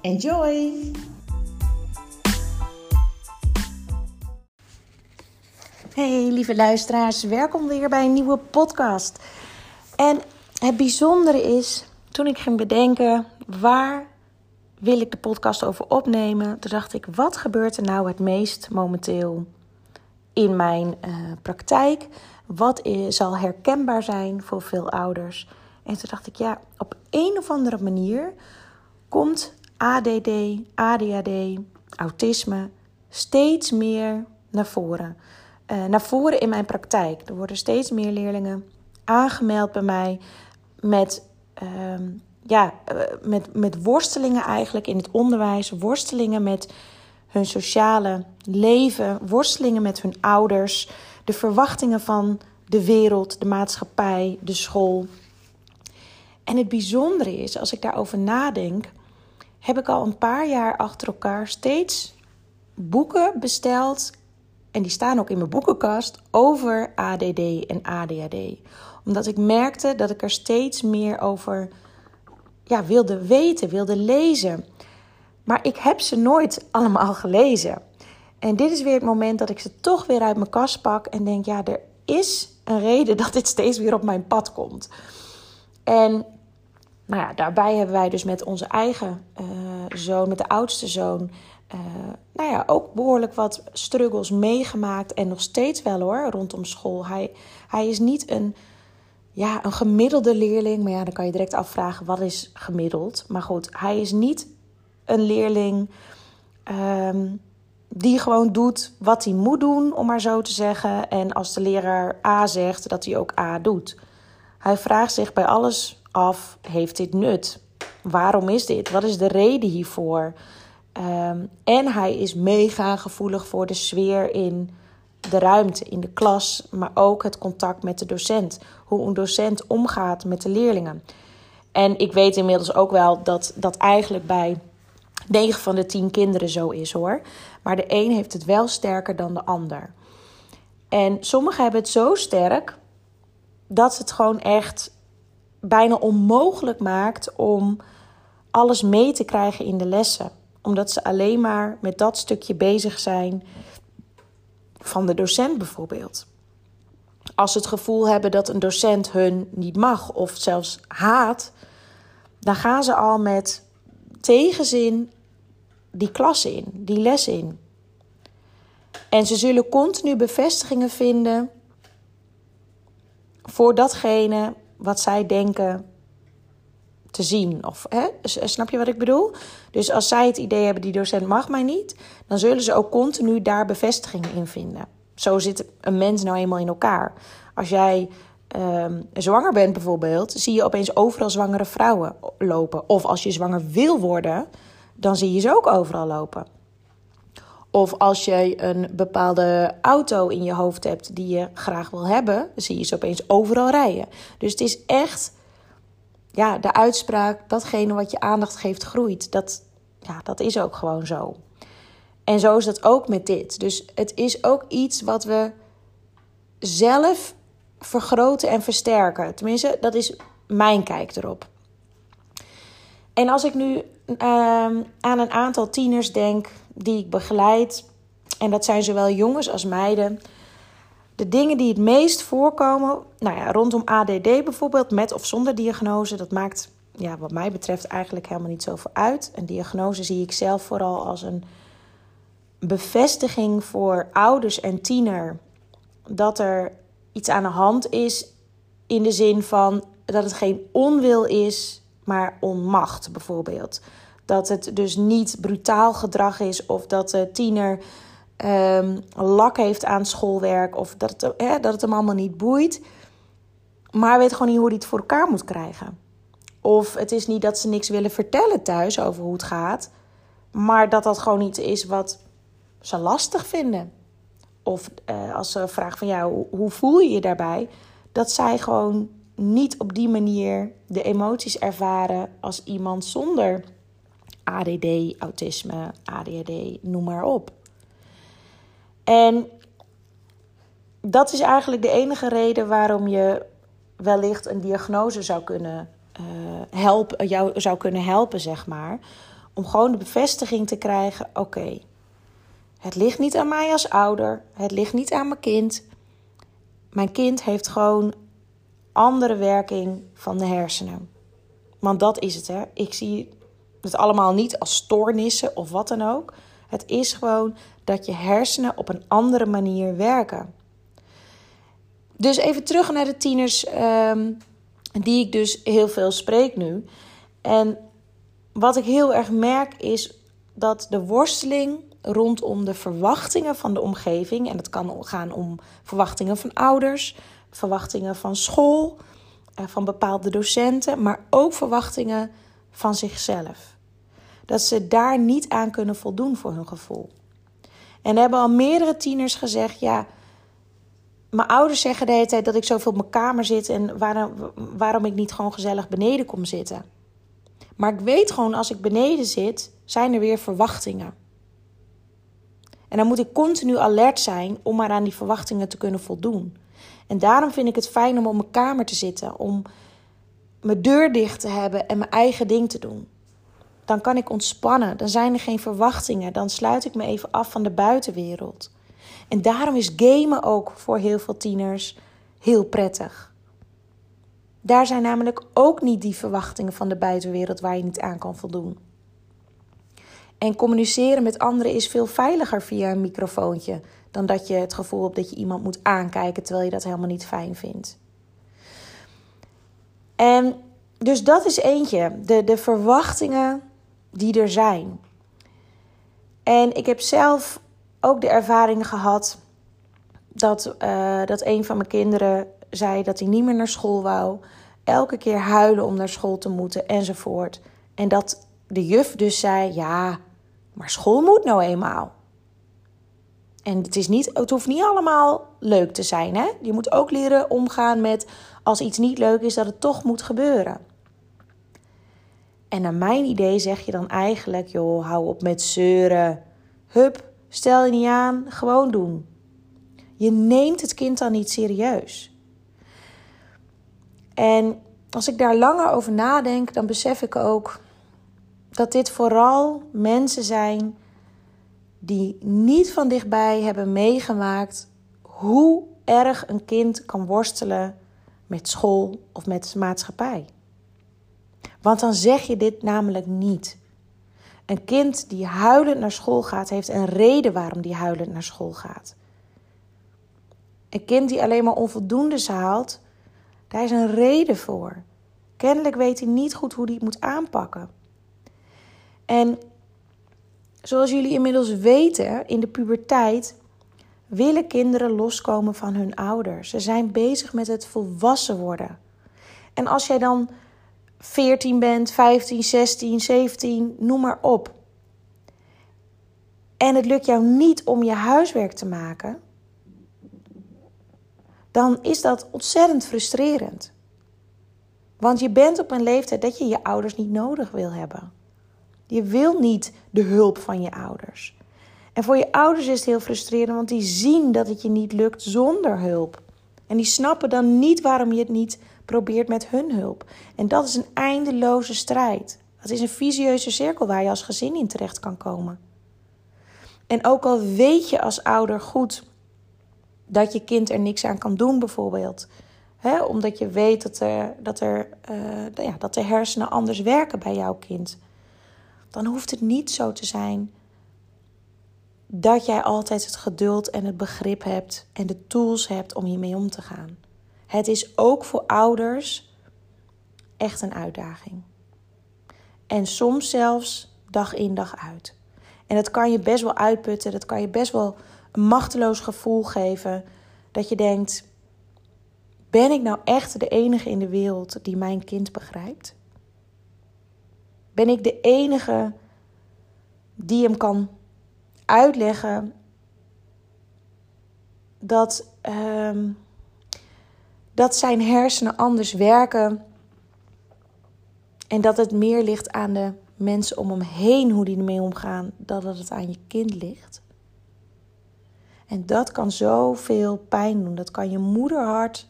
Enjoy! Hey lieve luisteraars, welkom weer bij een nieuwe podcast. En het bijzondere is, toen ik ging bedenken waar wil ik de podcast over opnemen, toen dacht ik, wat gebeurt er nou het meest momenteel in mijn uh, praktijk? Wat is, zal herkenbaar zijn voor veel ouders? En toen dacht ik, ja, op een of andere manier komt ADD, ADHD, autisme steeds meer naar voren. Uh, naar voren in mijn praktijk. Er worden steeds meer leerlingen aangemeld bij mij met, uh, ja, uh, met, met worstelingen eigenlijk in het onderwijs, worstelingen met hun sociale leven, worstelingen met hun ouders, de verwachtingen van de wereld, de maatschappij, de school. En het bijzondere is, als ik daarover nadenk, heb ik al een paar jaar achter elkaar steeds boeken besteld. En die staan ook in mijn boekenkast over ADD en ADHD. Omdat ik merkte dat ik er steeds meer over ja, wilde weten, wilde lezen. Maar ik heb ze nooit allemaal gelezen. En dit is weer het moment dat ik ze toch weer uit mijn kast pak en denk: ja, er is een reden dat dit steeds weer op mijn pad komt. En nou ja, daarbij hebben wij dus met onze eigen uh, zoon, met de oudste zoon, uh, nou ja, ook behoorlijk wat struggles meegemaakt. En nog steeds wel hoor, rondom school. Hij, hij is niet een, ja, een gemiddelde leerling. Maar ja, dan kan je direct afvragen, wat is gemiddeld? Maar goed, hij is niet een leerling um, die gewoon doet wat hij moet doen, om maar zo te zeggen. En als de leraar A zegt, dat hij ook A doet. Hij vraagt zich bij alles af: heeft dit nut? Waarom is dit? Wat is de reden hiervoor? Um, en hij is mega gevoelig voor de sfeer in de ruimte, in de klas, maar ook het contact met de docent. Hoe een docent omgaat met de leerlingen. En ik weet inmiddels ook wel dat dat eigenlijk bij 9 van de 10 kinderen zo is hoor. Maar de een heeft het wel sterker dan de ander. En sommigen hebben het zo sterk dat het gewoon echt bijna onmogelijk maakt om alles mee te krijgen in de lessen. Omdat ze alleen maar met dat stukje bezig zijn van de docent bijvoorbeeld. Als ze het gevoel hebben dat een docent hun niet mag of zelfs haat, dan gaan ze al met tegenzin die klas in, die les in. En ze zullen continu bevestigingen vinden voor datgene wat zij denken te zien. Of, hè? Snap je wat ik bedoel? Dus als zij het idee hebben, die docent mag mij niet, dan zullen ze ook continu daar bevestigingen in vinden. Zo zit een mens nou eenmaal in elkaar. Als jij um, zwanger bent bijvoorbeeld, zie je opeens overal zwangere vrouwen lopen. Of als je zwanger wil worden, dan zie je ze ook overal lopen. Of als je een bepaalde auto in je hoofd hebt die je graag wil hebben, zie je ze opeens overal rijden. Dus het is echt ja, de uitspraak: datgene wat je aandacht geeft, groeit. Dat, ja, dat is ook gewoon zo. En zo is dat ook met dit. Dus het is ook iets wat we zelf vergroten en versterken. Tenminste, dat is mijn kijk erop. En als ik nu uh, aan een aantal tieners denk die ik begeleid, en dat zijn zowel jongens als meiden, de dingen die het meest voorkomen, nou ja, rondom ADD bijvoorbeeld, met of zonder diagnose, dat maakt ja, wat mij betreft eigenlijk helemaal niet zoveel uit. Een diagnose zie ik zelf vooral als een bevestiging voor ouders en tiener dat er iets aan de hand is in de zin van dat het geen onwil is, maar onmacht bijvoorbeeld. Dat het dus niet brutaal gedrag is of dat de tiener um, lak heeft aan schoolwerk of dat het, dat het hem allemaal niet boeit. Maar weet gewoon niet hoe hij het voor elkaar moet krijgen. Of het is niet dat ze niks willen vertellen thuis over hoe het gaat, maar dat dat gewoon iets is wat ze lastig vinden. Of uh, als ze vragen van ja, hoe, hoe voel je je daarbij? Dat zij gewoon niet op die manier de emoties ervaren als iemand zonder ADD, autisme, ADHD, noem maar op. En dat is eigenlijk de enige reden waarom je wellicht een diagnose zou kunnen uh, helpen, jou zou kunnen helpen, zeg maar. Om gewoon de bevestiging te krijgen: oké, het ligt niet aan mij als ouder, het ligt niet aan mijn kind. Mijn kind heeft gewoon andere werking van de hersenen. Want dat is het, hè. Ik zie het allemaal niet als stoornissen of wat dan ook. Het is gewoon dat je hersenen op een andere manier werken. Dus even terug naar de tieners um, die ik dus heel veel spreek nu. En wat ik heel erg merk is dat de worsteling rondom de verwachtingen van de omgeving, en het kan gaan om verwachtingen van ouders, verwachtingen van school, eh, van bepaalde docenten, maar ook verwachtingen van zichzelf. Dat ze daar niet aan kunnen voldoen voor hun gevoel. En hebben al meerdere tieners gezegd: ja, mijn ouders zeggen de hele tijd dat ik zoveel op mijn kamer zit en waarom, waarom ik niet gewoon gezellig beneden kom zitten. Maar ik weet gewoon, als ik beneden zit, zijn er weer verwachtingen. En dan moet ik continu alert zijn om maar aan die verwachtingen te kunnen voldoen. En daarom vind ik het fijn om op mijn kamer te zitten, om mijn deur dicht te hebben en mijn eigen ding te doen. Dan kan ik ontspannen, dan zijn er geen verwachtingen, dan sluit ik me even af van de buitenwereld. En daarom is gamen ook voor heel veel tieners heel prettig. Daar zijn namelijk ook niet die verwachtingen van de buitenwereld waar je niet aan kan voldoen. En communiceren met anderen is veel veiliger via een microfoontje dan dat je het gevoel hebt dat je iemand moet aankijken terwijl je dat helemaal niet fijn vindt. En dus dat is eentje, de, de verwachtingen die er zijn. En ik heb zelf ook de ervaring gehad dat, uh, dat een van mijn kinderen zei dat hij niet meer naar school wou. Elke keer huilen om naar school te moeten enzovoort. En dat de juf dus zei: Ja, maar school moet nou eenmaal. En het, is niet, het hoeft niet allemaal leuk te zijn. Hè? Je moet ook leren omgaan met als iets niet leuk is, dat het toch moet gebeuren. En naar mijn idee zeg je dan eigenlijk: joh, hou op met zeuren. Hup, Stel je niet aan, gewoon doen. Je neemt het kind dan niet serieus. En als ik daar langer over nadenk, dan besef ik ook dat dit vooral mensen zijn die niet van dichtbij hebben meegemaakt hoe erg een kind kan worstelen met school of met maatschappij. Want dan zeg je dit namelijk niet. Een kind die huilend naar school gaat, heeft een reden waarom die huilend naar school gaat. Een kind die alleen maar onvoldoendes haalt, daar is een reden voor. Kennelijk weet hij niet goed hoe hij het moet aanpakken. En zoals jullie inmiddels weten, in de puberteit willen kinderen loskomen van hun ouders. Ze zijn bezig met het volwassen worden. En als jij dan 14 bent, 15, 16, 17, noem maar op. En het lukt jou niet om je huiswerk te maken, dan is dat ontzettend frustrerend. Want je bent op een leeftijd dat je je ouders niet nodig wil hebben. Je wil niet de hulp van je ouders. En voor je ouders is het heel frustrerend, want die zien dat het je niet lukt zonder hulp. En die snappen dan niet waarom je het niet probeert met hun hulp. En dat is een eindeloze strijd. Dat is een visieuze cirkel waar je als gezin in terecht kan komen. En ook al weet je als ouder goed dat je kind er niks aan kan doen, bijvoorbeeld. Omdat je weet dat, er, dat, er, uh, ja, dat de hersenen anders werken bij jouw kind. Dan hoeft het niet zo te zijn dat jij altijd het geduld en het begrip hebt en de tools hebt om hiermee om te gaan. Het is ook voor ouders echt een uitdaging. En soms zelfs dag in dag uit. En dat kan je best wel uitputten. Dat kan je best wel een machteloos gevoel geven. Dat je denkt: ben ik nou echt de enige in de wereld die mijn kind begrijpt? Ben ik de enige die hem kan uitleggen dat, um, dat zijn hersenen anders werken en dat het meer ligt aan de mensen om hem heen hoe die ermee omgaan, dan dat het aan je kind ligt. En dat kan zoveel pijn doen. Dat kan je moederhart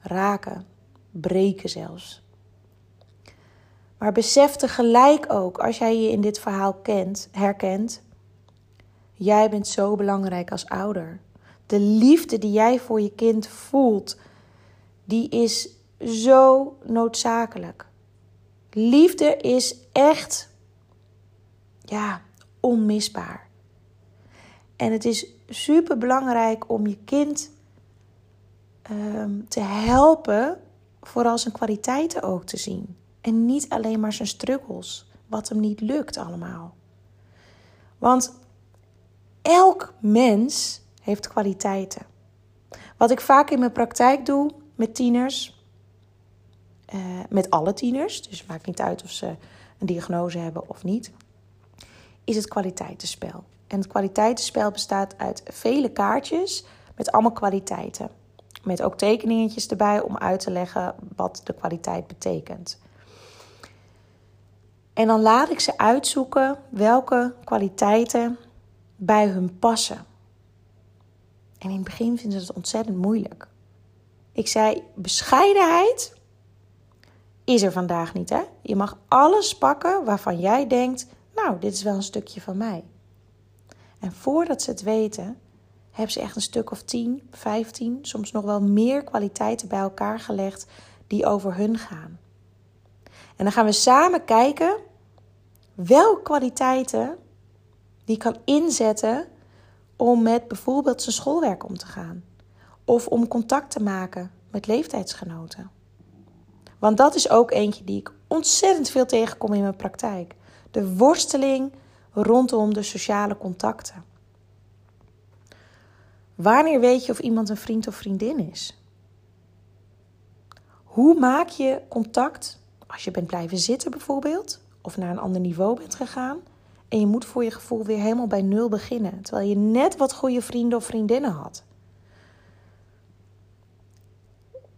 raken, breken zelfs. Maar besef tegelijk ook, als jij je in dit verhaal kent, herkent, jij bent zo belangrijk als ouder. De liefde die jij voor je kind voelt, die is zo noodzakelijk. Liefde is echt, ja, onmisbaar. En het is super belangrijk om je kind Ehm, te helpen vooral zijn kwaliteiten ook te zien. En niet alleen maar zijn struggles, wat hem niet lukt allemaal. Want elk mens heeft kwaliteiten. Wat ik vaak in mijn praktijk doe met tieners, uh, met alle tieners, dus het maakt niet uit of ze een diagnose hebben of niet, is het kwaliteitenspel. En het kwaliteitenspel bestaat uit vele kaartjes met allemaal kwaliteiten. Met ook tekeningetjes erbij om uit te leggen wat de kwaliteit betekent. En dan laat ik ze uitzoeken welke kwaliteiten bij hun passen. En in het begin vinden ze het ontzettend moeilijk. Ik zei: bescheidenheid is er vandaag niet, hè? Je mag alles pakken waarvan jij denkt: nou, dit is wel een stukje van mij. En voordat ze het weten, hebben ze echt een stuk of 10, 15, soms nog wel meer kwaliteiten bij elkaar gelegd die over hun gaan. En dan gaan we samen kijken welke kwaliteiten die kan inzetten om met bijvoorbeeld zijn schoolwerk om te gaan. Of om contact te maken met leeftijdsgenoten. Want dat is ook eentje die ik ontzettend veel tegenkom in mijn praktijk. De worsteling rondom de sociale contacten. Wanneer weet je of iemand een vriend of vriendin is? Hoe maak je contact als je bent blijven zitten bijvoorbeeld, of naar een ander niveau bent gegaan en je moet voor je gevoel weer helemaal bij nul beginnen, terwijl je net wat goede vrienden of vriendinnen had?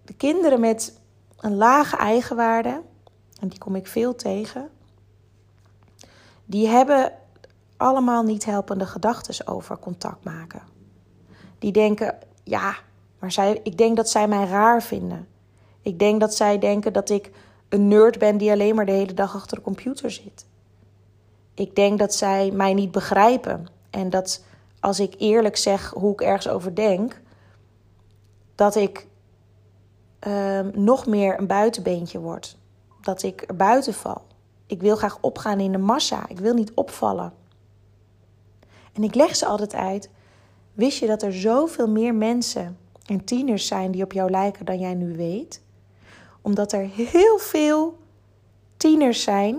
De kinderen met een lage eigenwaarde, en die kom ik veel tegen, die hebben allemaal niet helpende gedachten over contact maken die denken: ja, maar zij, ik denk dat zij mij raar vinden. Ik denk dat zij denken dat ik een nerd ben die alleen maar de hele dag achter de computer zit. Ik denk dat zij mij niet begrijpen en dat als ik eerlijk zeg hoe ik ergens over denk, dat ik ehm, nog meer een buitenbeentje word. Dat ik er buiten val. Ik wil graag opgaan in de massa. Ik wil niet opvallen. En ik leg ze altijd uit Wist je dat er zoveel meer mensen en tieners zijn die op jou lijken dan jij nu weet? Omdat er heel veel tieners zijn,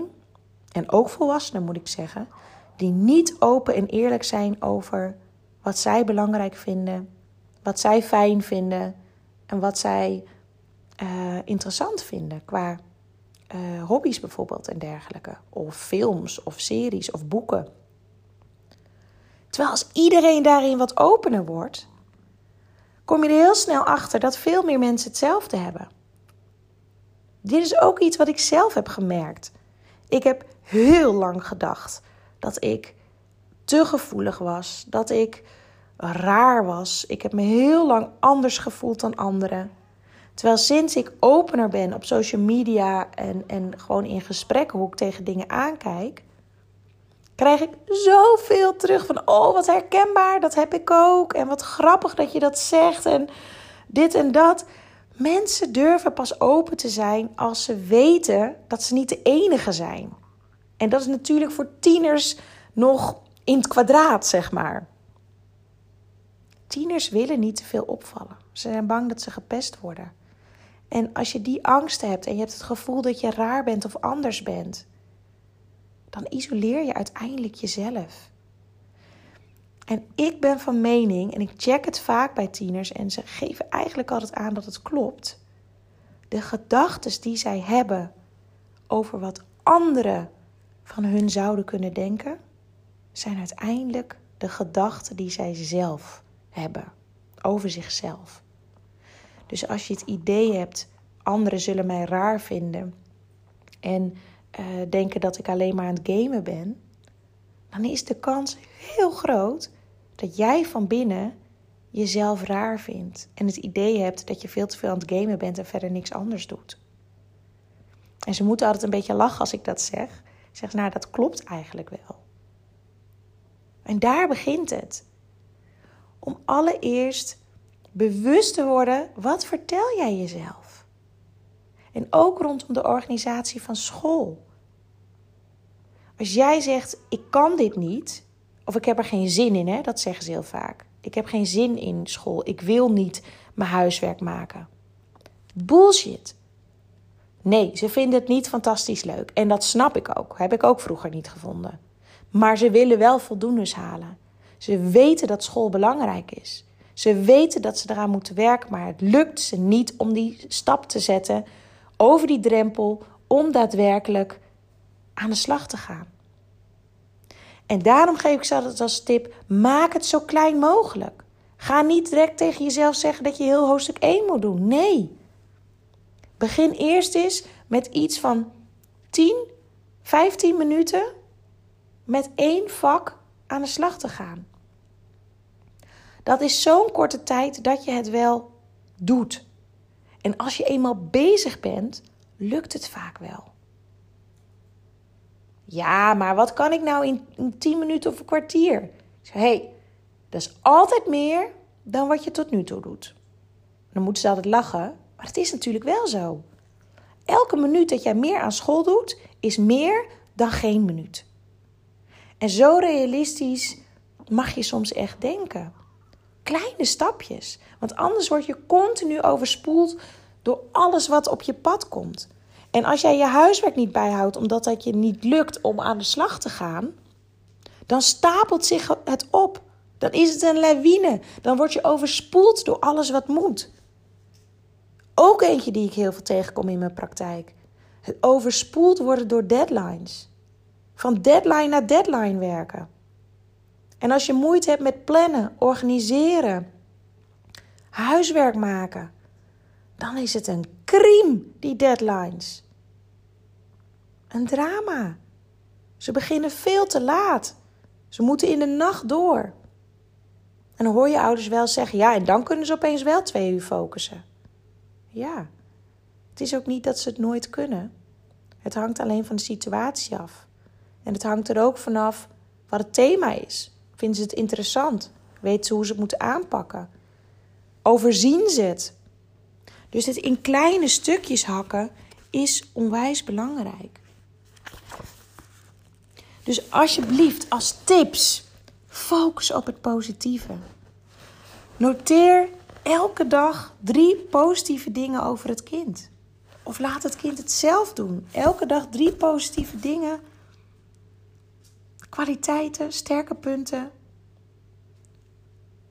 en ook volwassenen moet ik zeggen, die niet open en eerlijk zijn over wat zij belangrijk vinden, wat zij fijn vinden en wat zij uh, interessant vinden qua uh, hobby's bijvoorbeeld en dergelijke. Of films of series of boeken. Terwijl als iedereen daarin wat opener wordt, kom je er heel snel achter dat veel meer mensen hetzelfde hebben. Dit is ook iets wat ik zelf heb gemerkt. Ik heb heel lang gedacht dat ik te gevoelig was, dat ik raar was. Ik heb me heel lang anders gevoeld dan anderen. Terwijl sinds ik opener ben op social media en, en gewoon in gesprekken hoe ik tegen dingen aankijk, krijg ik zoveel terug van: oh, wat herkenbaar, dat heb ik ook. En wat grappig dat je dat zegt en dit en dat. Mensen durven pas open te zijn als ze weten dat ze niet de enige zijn. En dat is natuurlijk voor tieners nog in het kwadraat, zeg maar. Tieners willen niet te veel opvallen. Ze zijn bang dat ze gepest worden. En als je die angst hebt en je hebt het gevoel dat je raar bent of anders bent, dan isoleer je uiteindelijk jezelf. En ik ben van mening, en ik check het vaak bij tieners, en ze geven eigenlijk altijd aan dat het klopt. De gedachten die zij hebben over wat anderen van hun zouden kunnen denken, zijn uiteindelijk de gedachten die zij zelf hebben over zichzelf. Dus als je het idee hebt, anderen zullen mij raar vinden en uh, denken dat ik alleen maar aan het gamen ben, dan is de kans heel groot dat jij van binnen jezelf raar vindt en het idee hebt dat je veel te veel aan het gamen bent en verder niks anders doet. En ze moeten altijd een beetje lachen als ik dat zeg. Ik zeg, nou, dat klopt eigenlijk wel. En daar begint het. Om allereerst bewust te worden, wat vertel jij jezelf? En ook rondom de organisatie van school. Als jij zegt, ik kan dit niet, of ik heb er geen zin in, hè, dat zeggen ze heel vaak. Ik heb geen zin in school, ik wil niet mijn huiswerk maken. Bullshit. Nee, ze vinden het niet fantastisch leuk. En dat snap ik ook. Heb ik ook vroeger niet gevonden. Maar ze willen wel voldoendes halen. Ze weten dat school belangrijk is. Ze weten dat ze eraan moeten werken, maar het lukt ze niet om die stap te zetten over die drempel om daadwerkelijk aan de slag te gaan. En daarom geef ik ze altijd als tip: maak het zo klein mogelijk. Ga niet direct tegen jezelf zeggen dat je heel hoofdstuk 1 moet doen. Nee. Begin eerst eens met iets van 10, 15 minuten met één vak aan de slag te gaan. Dat is zo'n korte tijd dat je het wel doet. En als je eenmaal bezig bent, lukt het vaak wel. Ja, maar wat kan ik nou in, in 10 minuten of een kwartier? Ik zeg, hey, dat is altijd meer dan wat je tot nu toe doet. Dan moeten ze altijd lachen, maar het is natuurlijk wel zo. Elke minuut dat jij meer aan school doet, is meer dan geen minuut. En zo realistisch mag je soms echt denken. Kleine stapjes, want anders word je continu overspoeld door alles wat op je pad komt. En als jij je huiswerk niet bijhoudt omdat het je niet lukt om aan de slag te gaan, dan stapelt zich het op. Dan is het een lawine. Dan word je overspoeld door alles wat moet. Ook eentje die ik heel veel tegenkom in mijn praktijk. Het overspoeld worden door deadlines. Van deadline naar deadline werken. En als je moeite hebt met plannen, organiseren, huiswerk maken, dan is het een crime, die deadlines. Een drama. Ze beginnen veel te laat. Ze moeten in de nacht door. En dan hoor je ouders wel zeggen: ja, en dan kunnen ze opeens wel twee uur focussen. Ja, het is ook niet dat ze het nooit kunnen. Het hangt alleen van de situatie af. En het hangt er ook vanaf wat het thema is. Vinden ze het interessant? Weten ze hoe ze het moeten aanpakken? Overzien ze het? Dus het in kleine stukjes hakken is onwijs belangrijk. Dus alsjeblieft, als tips, focus op het positieve. Noteer elke dag drie positieve dingen over het kind. Of laat het kind het zelf doen. Elke dag drie positieve dingen. Kwaliteiten, sterke punten.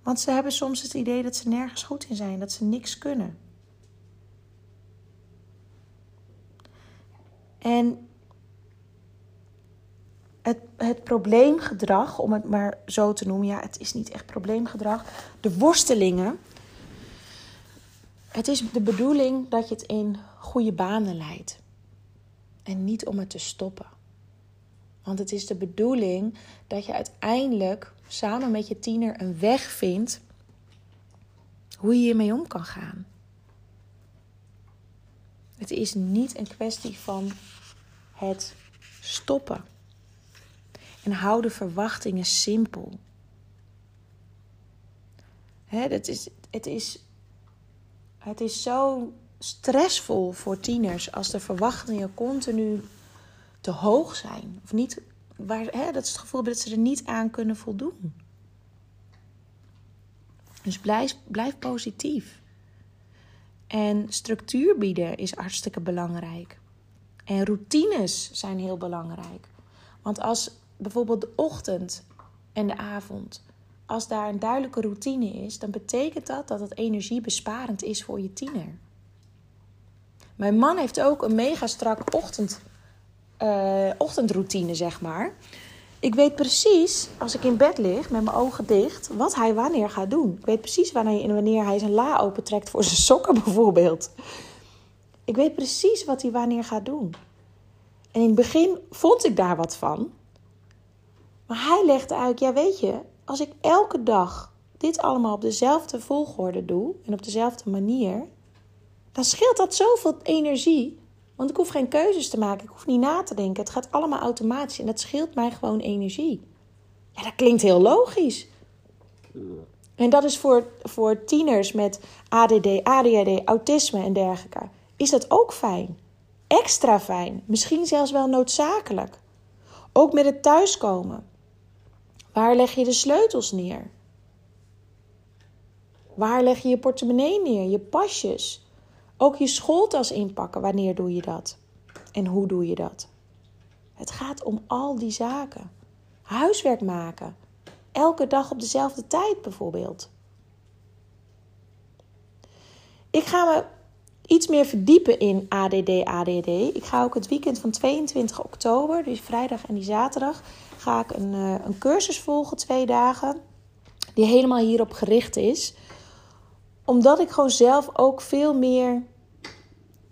Want ze hebben soms het idee dat ze nergens goed in zijn, dat ze niks kunnen. En het, het probleemgedrag, om het maar zo te noemen, ja, het is niet echt probleemgedrag. De worstelingen. Het is de bedoeling dat je het in goede banen leidt. En niet om het te stoppen. Want het is de bedoeling dat je uiteindelijk samen met je tiener een weg vindt hoe je hiermee om kan gaan. Het is niet een kwestie van het stoppen. En hou de verwachtingen simpel. het, is, het, is, het is zo stressvol voor tieners als de verwachtingen continu te hoog zijn. Of niet, waar, dat is het gevoel dat ze er niet aan kunnen voldoen. Dus blijf, blijf positief. En structuur bieden is hartstikke belangrijk. En routines zijn heel belangrijk. Want als bijvoorbeeld de ochtend en de avond, als daar een duidelijke routine is, dan betekent dat dat het energiebesparend is voor je tiener. Mijn man heeft ook een mega strak ochtend, uh, ochtendroutine, zeg maar. Ik weet precies, als ik in bed lig met mijn ogen dicht, wat hij wanneer gaat doen. Ik weet precies wanneer, wanneer hij zijn la opentrekt voor zijn sokken bijvoorbeeld. Ik weet precies wat hij wanneer gaat doen. En in het begin vond ik daar wat van. Maar hij legde uit, ja weet je, als ik elke dag dit allemaal op dezelfde volgorde doe en op dezelfde manier, dan scheelt dat zoveel energie. Want ik hoef geen keuzes te maken, ik hoef niet na te denken. Het gaat allemaal automatisch en dat scheelt mij gewoon energie. Ja, dat klinkt heel logisch. En dat is voor, voor tieners met ADD, ADHD, autisme en dergelijke. Is dat ook fijn? Extra fijn, misschien zelfs wel noodzakelijk. Ook met het thuiskomen. Waar leg je de sleutels neer? Waar leg je je portemonnee neer, je pasjes? Ook je schooltas inpakken, wanneer doe je dat? En hoe doe je dat? Het gaat om al die zaken. Huiswerk maken. Elke dag op dezelfde tijd bijvoorbeeld. Ik ga me iets meer verdiepen in ADD, ADD. Ik ga ook het weekend van 22 oktober, dus vrijdag en die zaterdag, ga ik een, uh, een cursus volgen, twee dagen, die helemaal hierop gericht is. Omdat ik gewoon zelf ook veel meer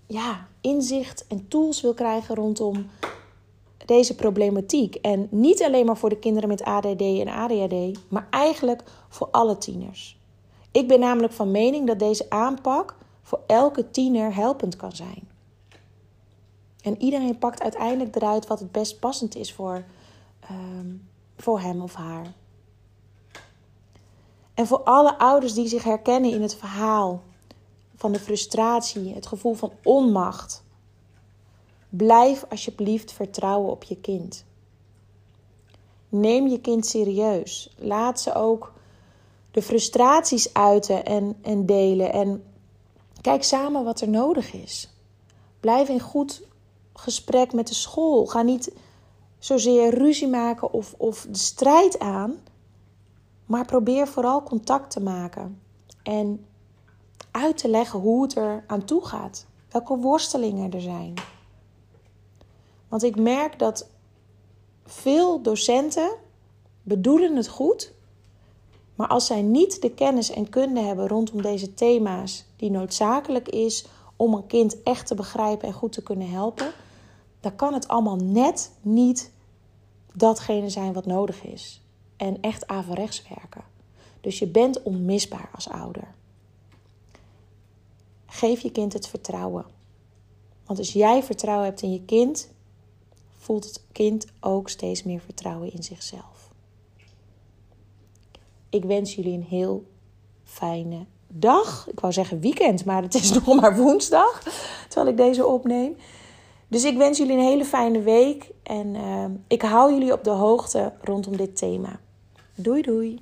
ja, inzicht en tools wil krijgen rondom deze problematiek. En niet alleen maar voor de kinderen met ADD en ADHD, maar eigenlijk voor alle tieners. Ik ben namelijk van mening dat deze aanpak voor elke tiener helpend kan zijn. En iedereen pakt uiteindelijk eruit wat het best passend is voor, ehm, voor hem of haar. En voor alle ouders die zich herkennen in het verhaal van de frustratie, het gevoel van onmacht. Blijf alsjeblieft vertrouwen op je kind. Neem je kind serieus. Laat ze ook de frustraties uiten en, en delen. En kijk samen wat er nodig is. Blijf in goed gesprek met de school. Ga niet zozeer ruzie maken of, of de strijd aan. Maar probeer vooral contact te maken. En uit te leggen hoe het er aan toe gaat. Welke worstelingen er zijn. Want ik merk dat veel docenten bedoelen het goed, maar als zij niet de kennis en kunde hebben rondom deze thema's die noodzakelijk is om een kind echt te begrijpen en goed te kunnen helpen, dan kan het allemaal net niet datgene zijn wat nodig is. En echt averechts werken. Dus je bent onmisbaar als ouder. Geef je kind het vertrouwen. Want als jij vertrouwen hebt in je kind, voelt het kind ook steeds meer vertrouwen in zichzelf. Ik wens jullie een heel fijne dag. Ik wou zeggen weekend, maar het is nog maar woensdag terwijl ik deze opneem. Dus ik wens jullie een hele fijne week en uh, ik hou jullie op de hoogte rondom dit thema. Doei doei.